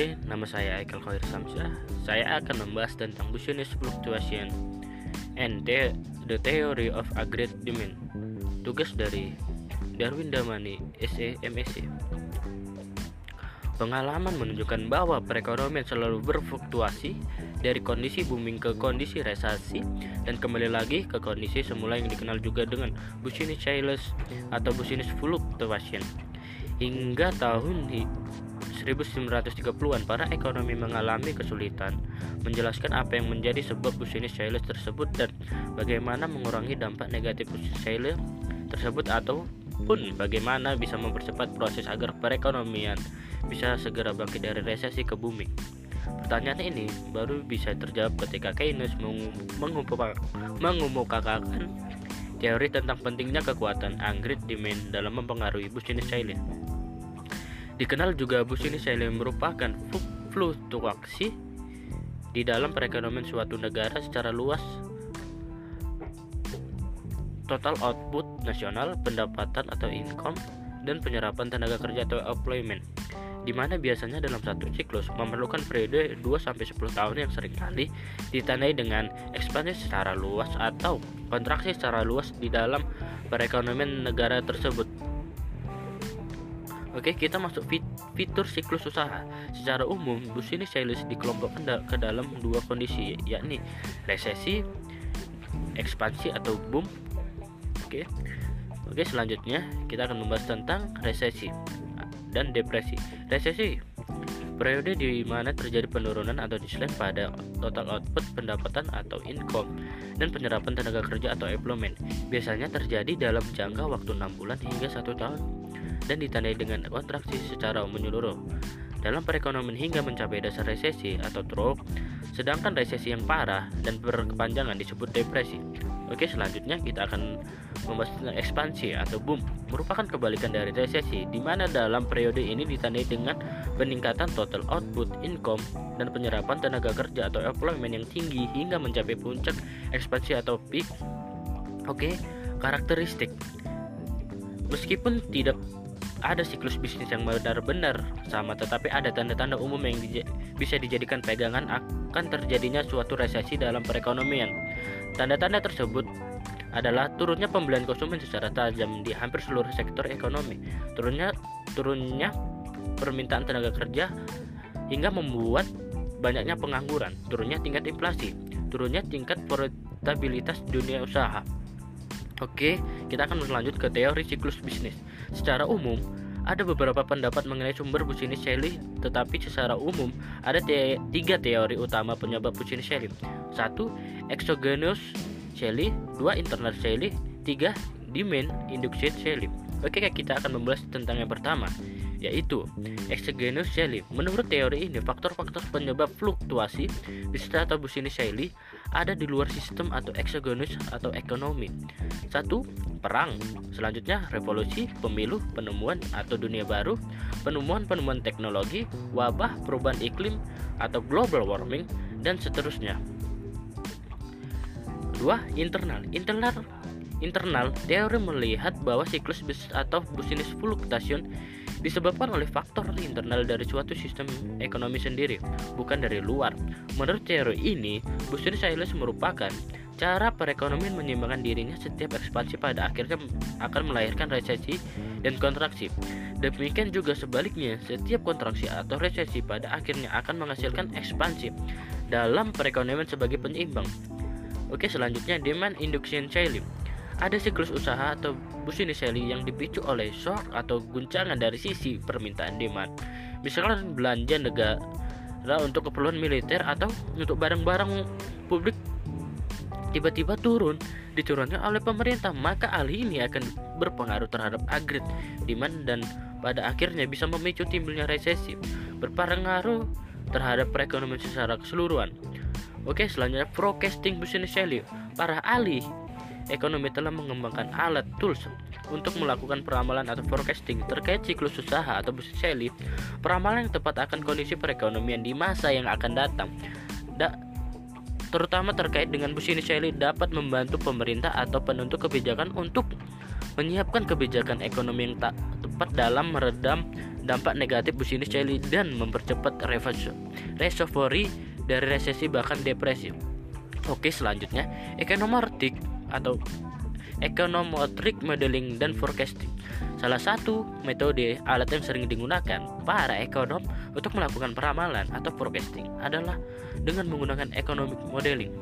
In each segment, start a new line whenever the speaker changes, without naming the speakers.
Oke, nama saya Ekel Khair Samsyah. Saya akan membahas tentang business fluctuation and the, the theory of aggregate demand. Tugas dari Darwin Damani, SE MSc. Pengalaman menunjukkan bahwa perekonomian selalu berfluktuasi dari kondisi booming ke kondisi resesi dan kembali lagi ke kondisi semula yang dikenal juga dengan business cycles atau business fluctuation. Hingga tahun 1930-an para ekonomi mengalami kesulitan menjelaskan apa yang menjadi sebab business cycles tersebut dan bagaimana mengurangi dampak negatif business cycles tersebut ataupun bagaimana bisa mempercepat proses agar perekonomian bisa segera bangkit dari resesi ke bumi? Pertanyaan ini baru bisa terjawab ketika Keynes mengemukakan teori tentang pentingnya kekuatan aggregate demand dalam mempengaruhi business cycle. Dikenal juga business cycle merupakan fluktuasi di dalam perekonomian suatu negara secara luas total output nasional, pendapatan atau income, dan penyerapan tenaga kerja atau employment di mana biasanya dalam satu siklus memerlukan periode 2-10 tahun yang sering kali ditandai dengan ekspansi secara luas atau kontraksi secara luas di dalam perekonomian negara tersebut. Oke, kita masuk fit fitur siklus usaha. Secara umum, business cycles dikelompokkan da ke dalam dua kondisi, yakni resesi, ekspansi atau boom. Oke. Oke, selanjutnya kita akan membahas tentang resesi dan depresi. Resesi periode di mana terjadi penurunan atau decline pada total output pendapatan atau income dan penyerapan tenaga kerja atau employment biasanya terjadi dalam jangka waktu 6 bulan hingga satu tahun dan ditandai dengan kontraksi secara menyeluruh dalam perekonomian hingga mencapai dasar resesi atau trough sedangkan resesi yang parah dan berkepanjangan disebut depresi Oke, selanjutnya kita akan membahas tentang ekspansi atau boom, merupakan kebalikan dari resesi, di mana dalam periode ini ditandai dengan peningkatan total output, income, dan penyerapan tenaga kerja atau employment yang tinggi hingga mencapai puncak ekspansi atau peak. Oke, karakteristik. Meskipun tidak ada siklus bisnis yang benar-benar sama, tetapi ada tanda-tanda umum yang dij bisa dijadikan pegangan akan terjadinya suatu resesi dalam perekonomian. Tanda-tanda tersebut adalah turunnya pembelian konsumen secara tajam di hampir seluruh sektor ekonomi, turunnya turunnya permintaan tenaga kerja hingga membuat banyaknya pengangguran, turunnya tingkat inflasi, turunnya tingkat profitabilitas dunia usaha. Oke, kita akan berlanjut ke teori siklus bisnis. Secara umum, ada beberapa pendapat mengenai sumber business Shelley, tetapi secara umum ada te tiga teori utama penyebab business Shelley. Satu, exogenous Shelley, dua internal Shelley, tiga demand induced Shelley. Oke, kita akan membahas tentang yang pertama, yaitu exogenous Shelley. Menurut teori ini, faktor-faktor penyebab fluktuasi bisnis atau business Shelley ada di luar sistem atau exogenous atau ekonomi. Satu, perang. Selanjutnya, revolusi, pemilu, penemuan atau dunia baru, penemuan-penemuan teknologi, wabah, perubahan iklim atau global warming dan seterusnya. Dua, internal. Internal internal teori melihat bahwa siklus bisnis atau business fluctuation disebabkan oleh faktor internal dari suatu sistem ekonomi sendiri, bukan dari luar. Menurut teori ini, business cycles merupakan cara perekonomian menyeimbangkan dirinya setiap ekspansi pada akhirnya akan melahirkan resesi dan kontraksi. Demikian juga sebaliknya, setiap kontraksi atau resesi pada akhirnya akan menghasilkan ekspansi dalam perekonomian sebagai penyeimbang. Oke, selanjutnya demand induction cycle ada siklus usaha atau business cycle yang dipicu oleh shock atau guncangan dari sisi permintaan demand. Misalkan belanja negara untuk keperluan militer atau untuk barang-barang publik tiba-tiba turun diturunkan oleh pemerintah maka hal ini akan berpengaruh terhadap agregat demand dan pada akhirnya bisa memicu timbulnya resesi berpengaruh terhadap perekonomian secara keseluruhan oke selanjutnya forecasting business value para ahli ekonomi telah mengembangkan alat tools untuk melakukan peramalan atau forecasting terkait siklus usaha atau bisnis seli, peramalan yang tepat akan kondisi perekonomian di masa yang akan datang. Da terutama terkait dengan bisnis seli dapat membantu pemerintah atau penentu kebijakan untuk menyiapkan kebijakan ekonomi yang tak mempercepat dalam meredam dampak negatif bisnis Chile dan mempercepat recovery dari resesi bahkan depresi. Oke, selanjutnya ekonometrik atau econometric modeling dan forecasting. Salah satu metode alat yang sering digunakan para ekonom untuk melakukan peramalan atau forecasting adalah dengan menggunakan economic modeling.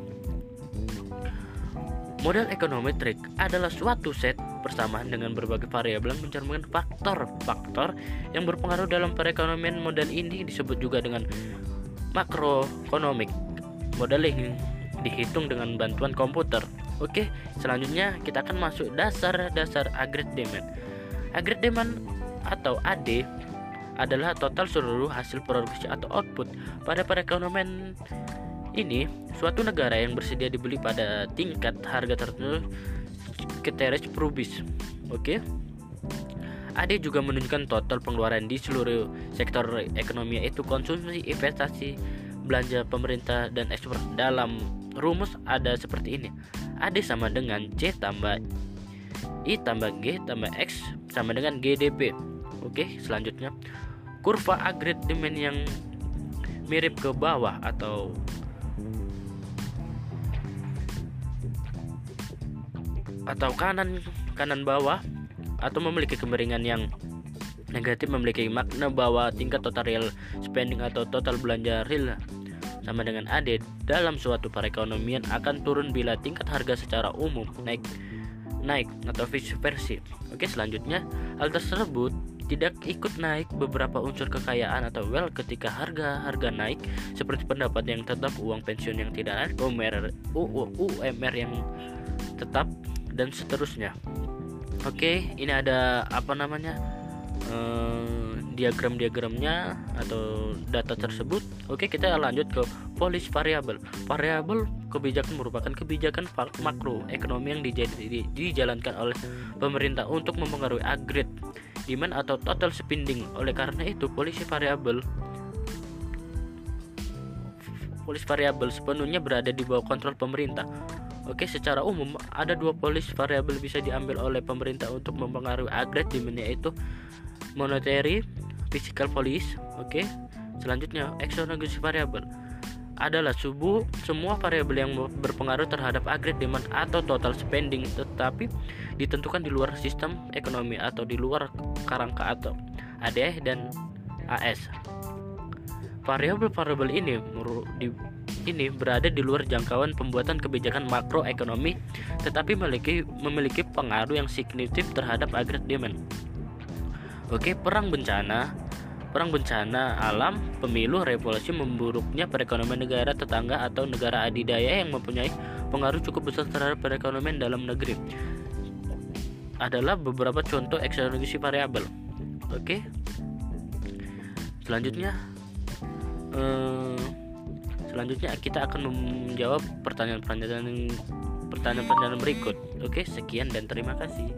Model ekonometrik adalah suatu set persamaan dengan berbagai variabel yang mencerminkan faktor-faktor yang berpengaruh dalam perekonomian. Model ini disebut juga dengan makroekonomik. Model ini dihitung dengan bantuan komputer. Oke, selanjutnya kita akan masuk dasar-dasar aggregate demand. Aggregate demand atau AD adalah total seluruh hasil produksi atau output pada perekonomian ini suatu negara yang bersedia dibeli pada tingkat harga tertentu keteres probis. Oke. AD juga menunjukkan total pengeluaran di seluruh sektor ekonomi yaitu konsumsi, investasi, belanja pemerintah dan ekspor. Dalam rumus ada seperti ini. AD sama dengan C tambah I tambah G tambah X sama dengan GDP. Oke, selanjutnya kurva aggregate demand yang mirip ke bawah atau atau kanan kanan bawah atau memiliki kemiringan yang negatif memiliki makna bahwa tingkat total real spending atau total belanja real sama dengan AD dalam suatu perekonomian akan turun bila tingkat harga secara umum naik naik atau vice versa. Oke, selanjutnya hal tersebut tidak ikut naik beberapa unsur kekayaan atau wealth ketika harga-harga naik seperti pendapat yang tetap, uang pensiun yang tidak naik, UMR, UMR yang tetap dan seterusnya. Oke, ini ada apa namanya eh, diagram-diagramnya atau data tersebut. Oke, kita lanjut ke polis variabel. Variabel kebijakan merupakan kebijakan makro ekonomi yang dijalankan oleh pemerintah untuk mempengaruhi aggregate demand atau total spending. Oleh karena itu, polisi variabel polis variabel sepenuhnya berada di bawah kontrol pemerintah. Oke, secara umum ada dua polis variabel bisa diambil oleh pemerintah untuk mempengaruhi agregat demand yaitu monetary physical policy. Oke. Selanjutnya exogenous variable adalah subuh semua variabel yang berpengaruh terhadap agregat demand atau total spending tetapi ditentukan di luar sistem ekonomi atau di luar kerangka atau ADE dan AS. Variabel-variabel ini ini berada di luar jangkauan pembuatan kebijakan makroekonomi tetapi memiliki memiliki pengaruh yang signifikan terhadap agregat demand. Oke, perang bencana perang bencana alam, pemilu, revolusi memburuknya perekonomian negara tetangga atau negara adidaya yang mempunyai pengaruh cukup besar terhadap perekonomian dalam negeri adalah beberapa contoh eksternalisasi variabel. Oke. Selanjutnya eh, Selanjutnya kita akan menjawab pertanyaan-pertanyaan pertanyaan-pertanyaan berikut. Oke, sekian dan terima kasih.